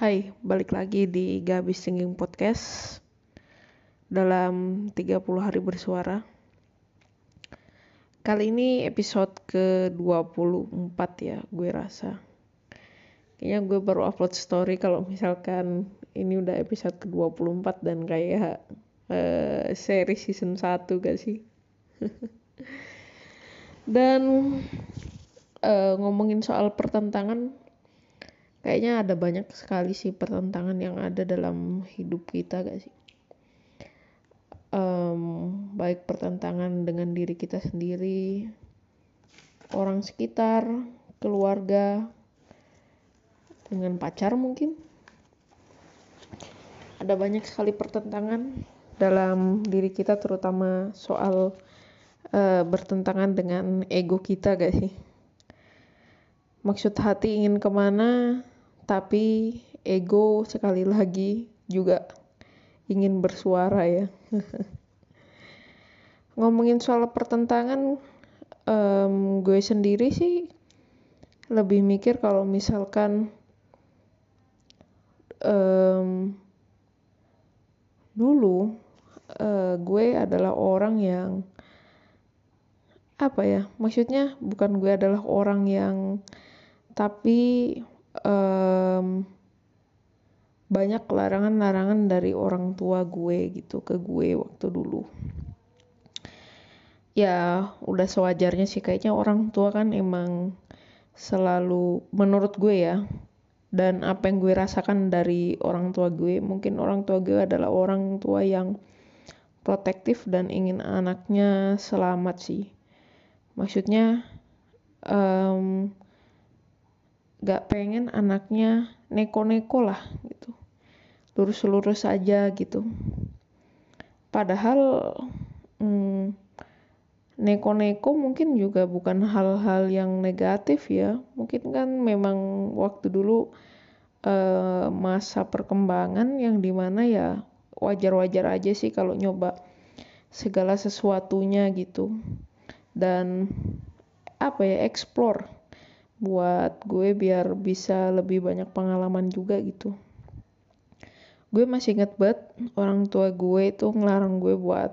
Hai, balik lagi di Gabis Singing Podcast dalam 30 hari bersuara. Kali ini episode ke-24 ya, gue rasa. Kayaknya gue baru upload story kalau misalkan ini udah episode ke-24 dan kayak uh, seri season 1 gak sih? dan uh, ngomongin soal pertentangan kayaknya ada banyak sekali sih pertentangan yang ada dalam hidup kita gak sih? Um, baik pertentangan dengan diri kita sendiri orang sekitar keluarga dengan pacar mungkin. Ada banyak sekali pertentangan dalam diri kita terutama soal uh, bertentangan dengan ego kita gak sih? Maksud hati ingin ke mana tapi ego sekali lagi juga ingin bersuara ya. Ngomongin soal pertentangan um, gue sendiri sih lebih mikir kalau misalkan um, dulu uh, gue adalah orang yang apa ya maksudnya bukan gue adalah orang yang tapi um, banyak larangan-larangan dari orang tua gue gitu ke gue waktu dulu. Ya udah sewajarnya sih. Kayaknya orang tua kan emang selalu menurut gue ya dan apa yang gue rasakan dari orang tua gue mungkin orang tua gue adalah orang tua yang protektif dan ingin anaknya selamat sih. Maksudnya um, gak pengen anaknya neko-neko lah gitu. Lurus-lurus aja gitu. Padahal hmm, neko-neko mungkin juga bukan hal-hal yang negatif ya. Mungkin kan memang waktu dulu uh, masa perkembangan yang di mana ya wajar-wajar aja sih kalau nyoba segala sesuatunya gitu. Dan apa ya explore buat gue biar bisa lebih banyak pengalaman juga gitu. Gue masih inget banget orang tua gue itu ngelarang gue buat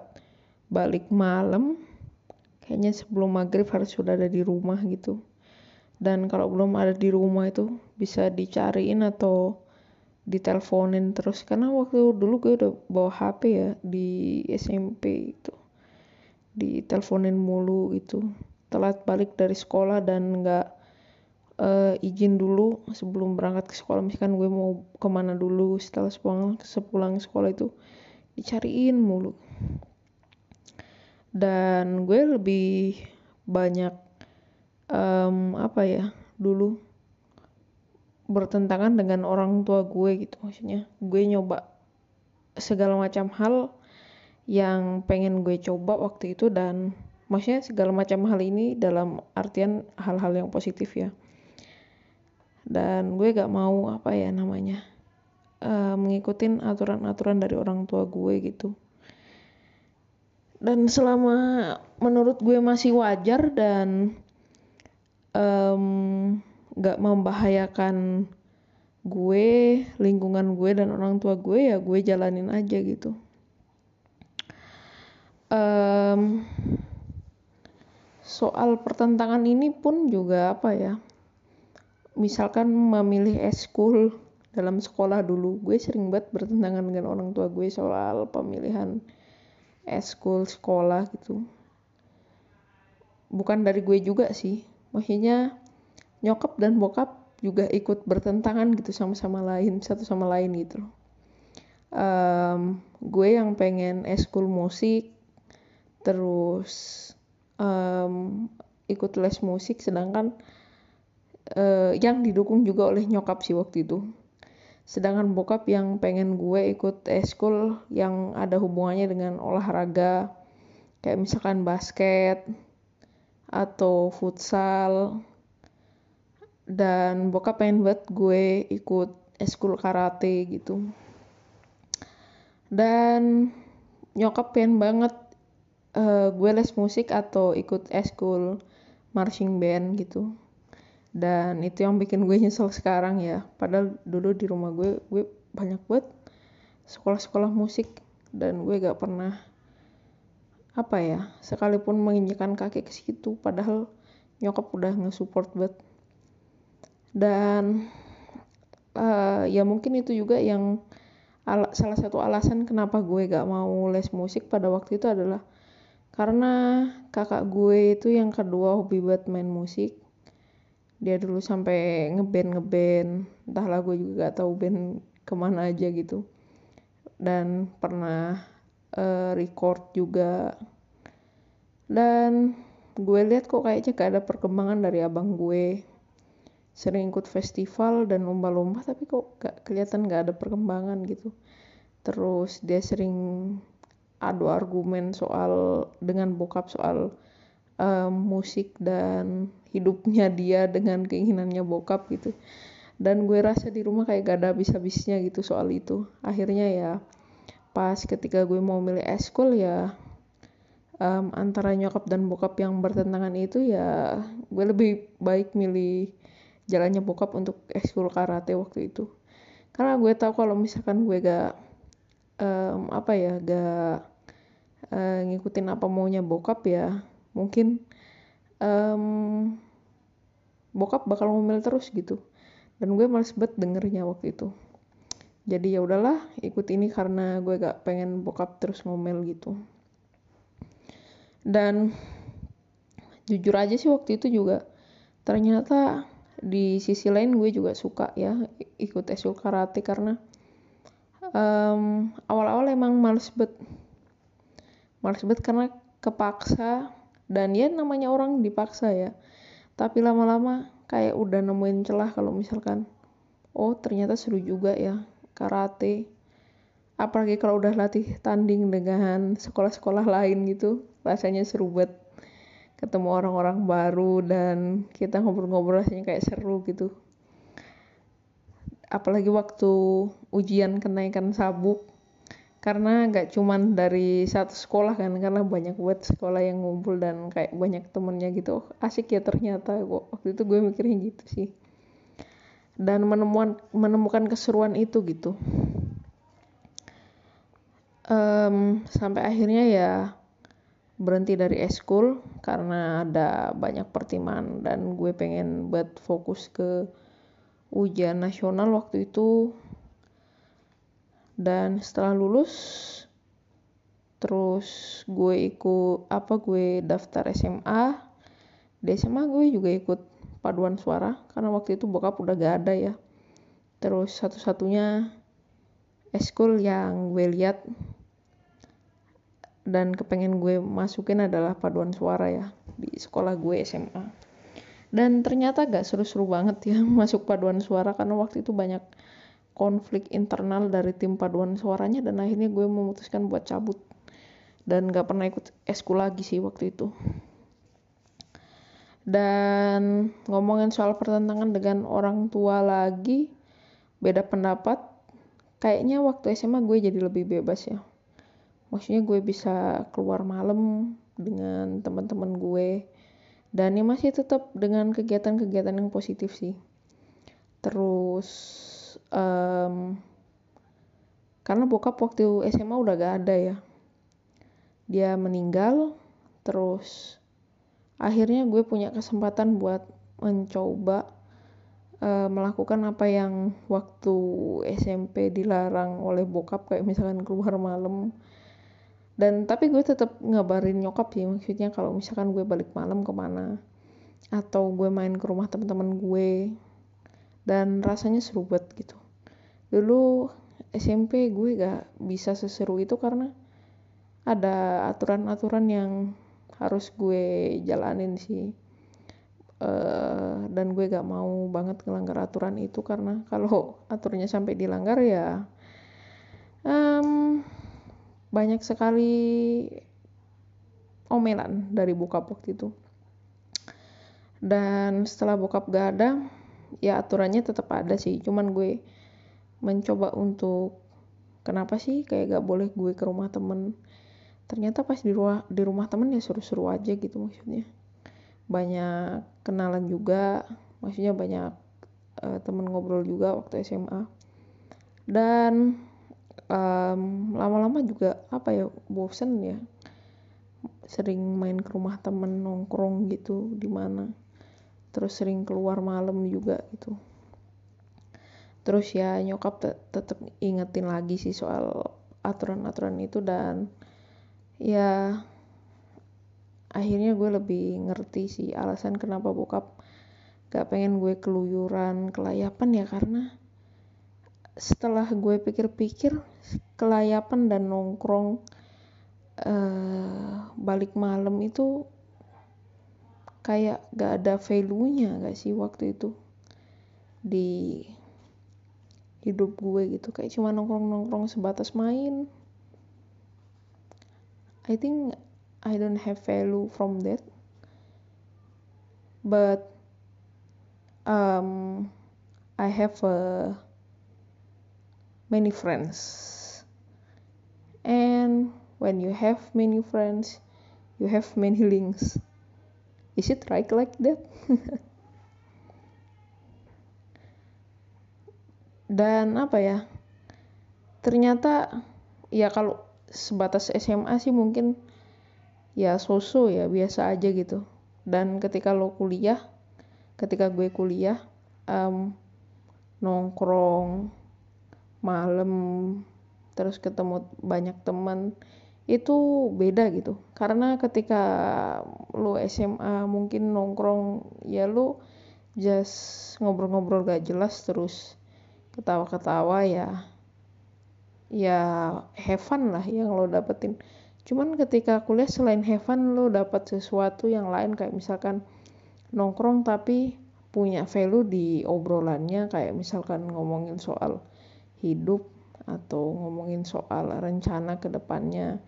balik malam. Kayaknya sebelum maghrib harus sudah ada di rumah gitu. Dan kalau belum ada di rumah itu bisa dicariin atau diteleponin terus. Karena waktu dulu gue udah bawa HP ya di SMP itu. Diteleponin mulu gitu. Telat balik dari sekolah dan nggak uh, izin dulu sebelum berangkat ke sekolah. Misalkan gue mau ke mana dulu setelah sepulang sepulang sekolah itu dicariin mulu. Dan gue lebih banyak um, apa ya dulu bertentangan dengan orang tua gue gitu. Maksudnya gue nyoba segala macam hal yang pengen gue coba waktu itu dan maksudnya segala macam hal ini dalam artian hal-hal yang positif ya dan gue gak mau apa ya namanya uh, mengikutin aturan-aturan dari orang tua gue gitu. Dan selama menurut gue masih wajar dan um, gak membahayakan gue lingkungan gue dan orang tua gue ya gue jalanin aja gitu. Um, soal pertentangan ini pun juga apa ya misalkan memilih eskul dalam sekolah dulu gue sering banget bertentangan dengan orang tua gue soal pemilihan eskul sekolah gitu. Bukan dari gue juga sih maksudnya nyokap dan bokap juga ikut bertentangan gitu sama-sama lain satu sama lain gitu. Um, gue yang pengen eskul musik terus um, ikut les musik sedangkan uh, yang didukung juga oleh nyokap sih waktu itu. Sedangkan bokap yang pengen gue ikut eskul yang ada hubungannya dengan olahraga kayak misalkan basket atau futsal. Dan bokap pengen buat gue ikut eskul karate gitu. Dan nyokap pengen banget uh, gue les musik atau ikut eskul marching band gitu dan itu yang bikin gue nyesel sekarang ya. Padahal dulu di rumah gue gue banyak banget sekolah-sekolah musik. Dan gue gak pernah apa ya sekalipun menginjakan kaki ke situ padahal nyokap udah nge-support banget. Dan uh, ya mungkin itu juga yang ala, salah satu alasan kenapa gue gak mau les musik pada waktu itu adalah karena kakak gue itu yang kedua hobi banget main musik dia dulu sampai ngeband ngeband. Entahlah gue juga gak tahu band ke mana aja gitu. Dan pernah uh, record juga. Dan gue lihat kok kayaknya gak ada perkembangan dari abang gue. Sering ikut festival dan lomba-lomba tapi kok gak kelihatan gak ada perkembangan gitu. Terus dia sering adu argumen soal dengan bokap soal um, musik dan hidupnya dia dengan keinginannya bokap gitu. Dan gue rasa di rumah kayak gak ada habis-habisnya gitu soal itu. Akhirnya ya pas ketika gue mau milih eskul ya um, antara nyokap dan bokap yang bertentangan itu ya gue lebih baik milih jalannya bokap untuk eskul karate waktu itu. Karena gue tahu kalau misalkan gue gak um, apa ya gak uh, ngikutin apa maunya bokap ya mungkin um, bokap bakal ngomel terus gitu. Dan gue males banget dengernya waktu itu. Jadi ya udahlah ikut ini karena gue gak pengen bokap terus ngomel gitu. Dan jujur aja sih waktu itu juga ternyata di sisi lain gue juga suka ya ikut esul karate karena um, awal-awal emang males banget. Males banget karena kepaksa dan ya namanya orang dipaksa ya. Tapi lama-lama kayak udah nemuin celah kalau misalkan oh ternyata seru juga ya karate. Apalagi kalau udah latih tanding dengan sekolah-sekolah lain gitu rasanya seru banget ketemu orang-orang baru dan kita ngobrol-ngobrol rasanya kayak seru gitu. Apalagi waktu ujian kenaikan sabuk karena gak cuman dari satu sekolah kan karena banyak buat sekolah yang ngumpul dan kayak banyak temennya gitu. Oh, asik ya ternyata. Waktu itu gue mikirnya gitu sih. Dan menemukan menemukan keseruan itu gitu. Um, sampai akhirnya ya berhenti dari eskul karena ada banyak pertimbangan dan gue pengen buat fokus ke ujian nasional waktu itu dan setelah lulus terus gue ikut apa gue daftar SMA di SMA gue juga ikut paduan suara karena waktu itu bokap udah gak ada ya. Terus satu-satunya eskul yang gue lihat dan kepengen gue masukin adalah paduan suara ya di sekolah gue SMA dan ternyata gak seru-seru banget ya masuk paduan suara karena waktu itu banyak konflik internal dari tim paduan suaranya dan akhirnya gue memutuskan buat cabut. Dan gak pernah ikut esku lagi sih waktu itu. Dan ngomongin soal pertentangan dengan orang tua lagi beda pendapat. Kayaknya waktu SMA gue jadi lebih bebas ya. Maksudnya gue bisa keluar malam dengan teman-teman gue. Dan ya masih tetap dengan kegiatan-kegiatan yang positif sih. Terus um, karena bokap waktu SMA udah gak ada ya. Dia meninggal terus akhirnya gue punya kesempatan buat mencoba uh, melakukan apa yang waktu SMP dilarang oleh bokap kayak misalkan keluar malam. Dan tapi gue tetap ngabarin nyokap sih maksudnya kalau misalkan gue balik malam ke mana atau gue main ke rumah teman-teman gue dan rasanya seru banget gitu. Dulu SMP gue gak bisa seseru itu karena ada aturan-aturan yang harus gue jalanin sih. Uh, dan gue gak mau banget ngelanggar aturan itu karena kalau aturannya sampai dilanggar ya um, banyak sekali omelan dari bokap waktu itu. Dan setelah bokap gak ada ya aturannya tetap ada sih. Cuman gue mencoba untuk kenapa sih kayak gak boleh gue ke rumah temen? Ternyata pas di rumah di rumah temen ya seru-seru aja gitu maksudnya. Banyak kenalan juga maksudnya banyak uh, temen ngobrol juga waktu SMA dan um, lama-lama juga apa ya bosen ya sering main ke rumah temen nongkrong gitu di mana terus sering keluar malam juga gitu. Terus ya nyokap te tetap ingetin lagi sih soal aturan-aturan itu dan ya akhirnya gue lebih ngerti sih alasan kenapa bokap gak pengen gue keluyuran kelayapan ya karena setelah gue pikir-pikir kelayapan dan nongkrong uh, balik malam itu kayak gak ada value-nya gak sih waktu itu di hidup gue gitu. Kayak cuma nongkrong-nongkrong sebatas main. I think I don't have value from that. But um, I have uh, many friends. And when you have many friends you have many links is it right like that. Dan apa ya? Ternyata ya kalau sebatas SMA sih mungkin ya soso ya biasa aja gitu. Dan ketika lo kuliah ketika gue kuliah um, nongkrong malam terus ketemu banyak teman itu beda gitu. Karena ketika lo SMA mungkin nongkrong ya lo just ngobrol-ngobrol gak jelas terus ketawa-ketawa ya ya have fun lah yang lo dapetin. Cuman ketika kuliah selain have fun lo dapat sesuatu yang lain kayak misalkan nongkrong tapi punya value di obrolannya kayak misalkan ngomongin soal hidup atau ngomongin soal rencana ke depannya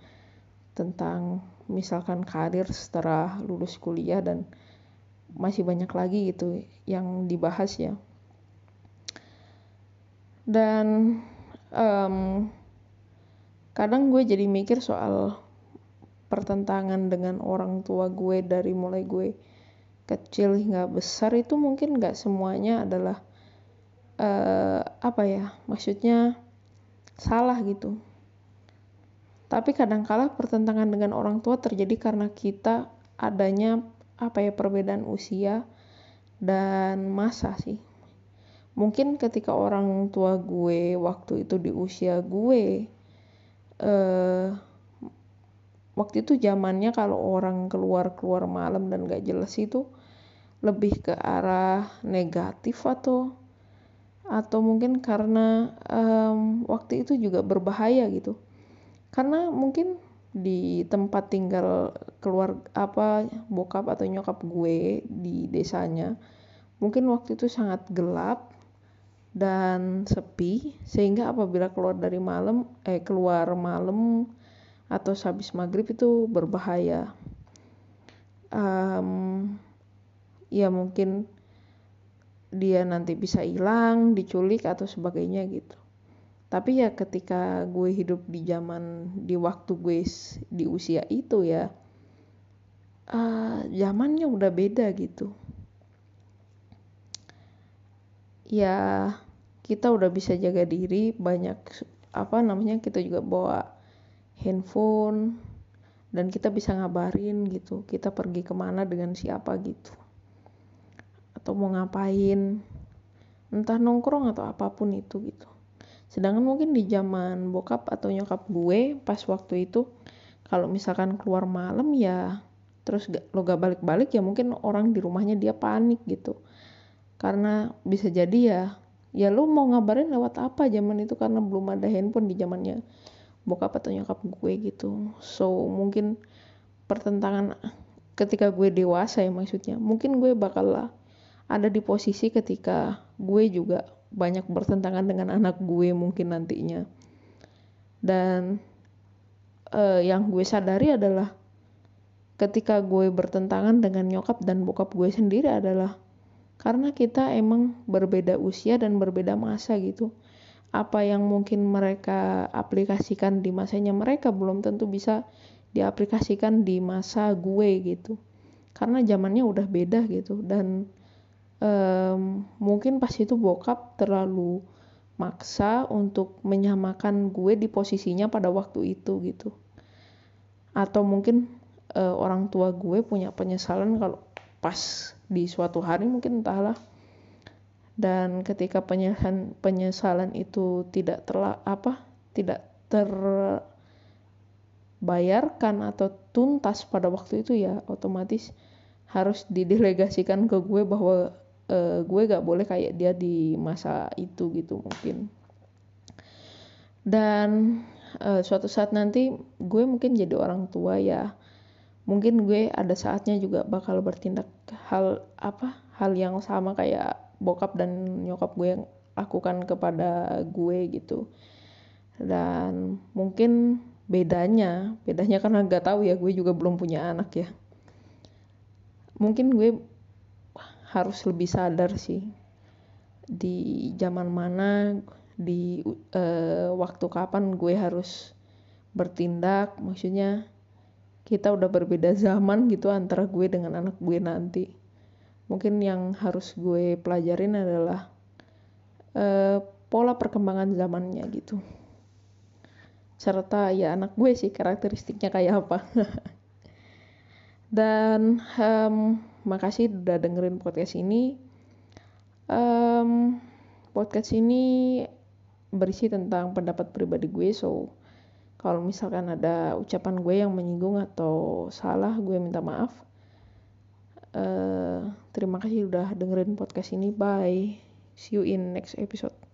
tentang misalkan karir setelah lulus kuliah dan masih banyak lagi gitu yang dibahas ya. Dan um, kadang gue jadi mikir soal pertentangan dengan orang tua gue dari mulai gue kecil hingga besar itu mungkin gak semuanya adalah uh, apa ya maksudnya salah gitu. Tapi kadangkala pertentangan dengan orang tua terjadi karena kita adanya apa ya perbedaan usia dan masa sih. Mungkin ketika orang tua gue waktu itu di usia gue uh, waktu itu zamannya kalau orang keluar keluar malam dan gak jelas itu lebih ke arah negatif atau atau mungkin karena um, waktu itu juga berbahaya gitu. Karena mungkin di tempat tinggal keluar apa bokap atau nyokap gue di desanya mungkin waktu itu sangat gelap dan sepi. Sehingga apabila keluar dari malam eh keluar malam atau habis maghrib itu berbahaya. Um, ya mungkin dia nanti bisa hilang diculik atau sebagainya gitu. Tapi ya ketika gue hidup di zaman di waktu gue di usia itu ya uh, zamannya udah beda gitu. Ya kita udah bisa jaga diri banyak apa namanya kita juga bawa handphone dan kita bisa ngabarin gitu kita pergi ke mana dengan siapa gitu atau mau ngapain. Entah nongkrong atau apa pun itu gitu. Sedangkan mungkin di zaman bokap atau nyokap gue pas waktu itu kalau misalkan keluar malam ya terus lo gak balik-balik ya mungkin orang di rumahnya dia panik gitu. Karena bisa jadi ya ya lu mau ngabarin lewat apa zaman itu karena belum ada handphone di zamannya bokap atau nyokap gue gitu. So mungkin pertentangan ketika gue dewasa ya maksudnya mungkin gue bakal ada di posisi ketika gue juga banyak bertentangan dengan anak gue mungkin nantinya. Dan uh, yang gue sadari adalah ketika gue bertentangan dengan nyokap dan bokap gue sendiri adalah karena kita emang berbeda usia dan berbeda masa gitu. Apa yang mungkin mereka aplikasikan di masanya mereka belum tentu bisa diaplikasikan di masa gue gitu. Karena zamannya udah beda gitu dan um, mungkin pas itu bokap terlalu maksa untuk menyamakan gue di posisinya pada waktu itu gitu. Atau mungkin uh, orang tua gue punya penyesalan kalau pas di suatu hari mungkin entahlah. Dan ketika penyesalan penyesalan itu tidak terla apa tidak terbayarkan atau tuntas pada waktu itu ya otomatis harus didelegasikan ke gue bahwa uh, gue gak boleh kayak dia di masa itu gitu mungkin. Dan uh, suatu saat nanti gue mungkin jadi orang tua ya. Mungkin gue ada saatnya juga bakal bertindak hal apa hal yang sama kayak bokap dan nyokap gue yang lakukan kepada gue gitu. Dan mungkin bedanya bedanya karena gak tahu ya gue juga belum punya anak ya. Mungkin gue harus lebih sadar sih. Di zaman mana di uh, waktu kapan gue harus bertindak. Maksudnya kita udah berbeda zaman gitu antara gue dengan anak gue nanti. Mungkin yang harus gue pelajarin adalah uh, pola perkembangan zamannya gitu. Serta ya anak gue sih karakteristiknya kayak apa. Dan um, makasih udah dengerin podcast ini. Um, podcast ini berisi tentang pendapat pribadi gue so kalau misalkan ada ucapan gue yang menyinggung atau salah gue minta maaf. Uh, terima kasih udah dengerin podcast ini. Bye. See you in next episode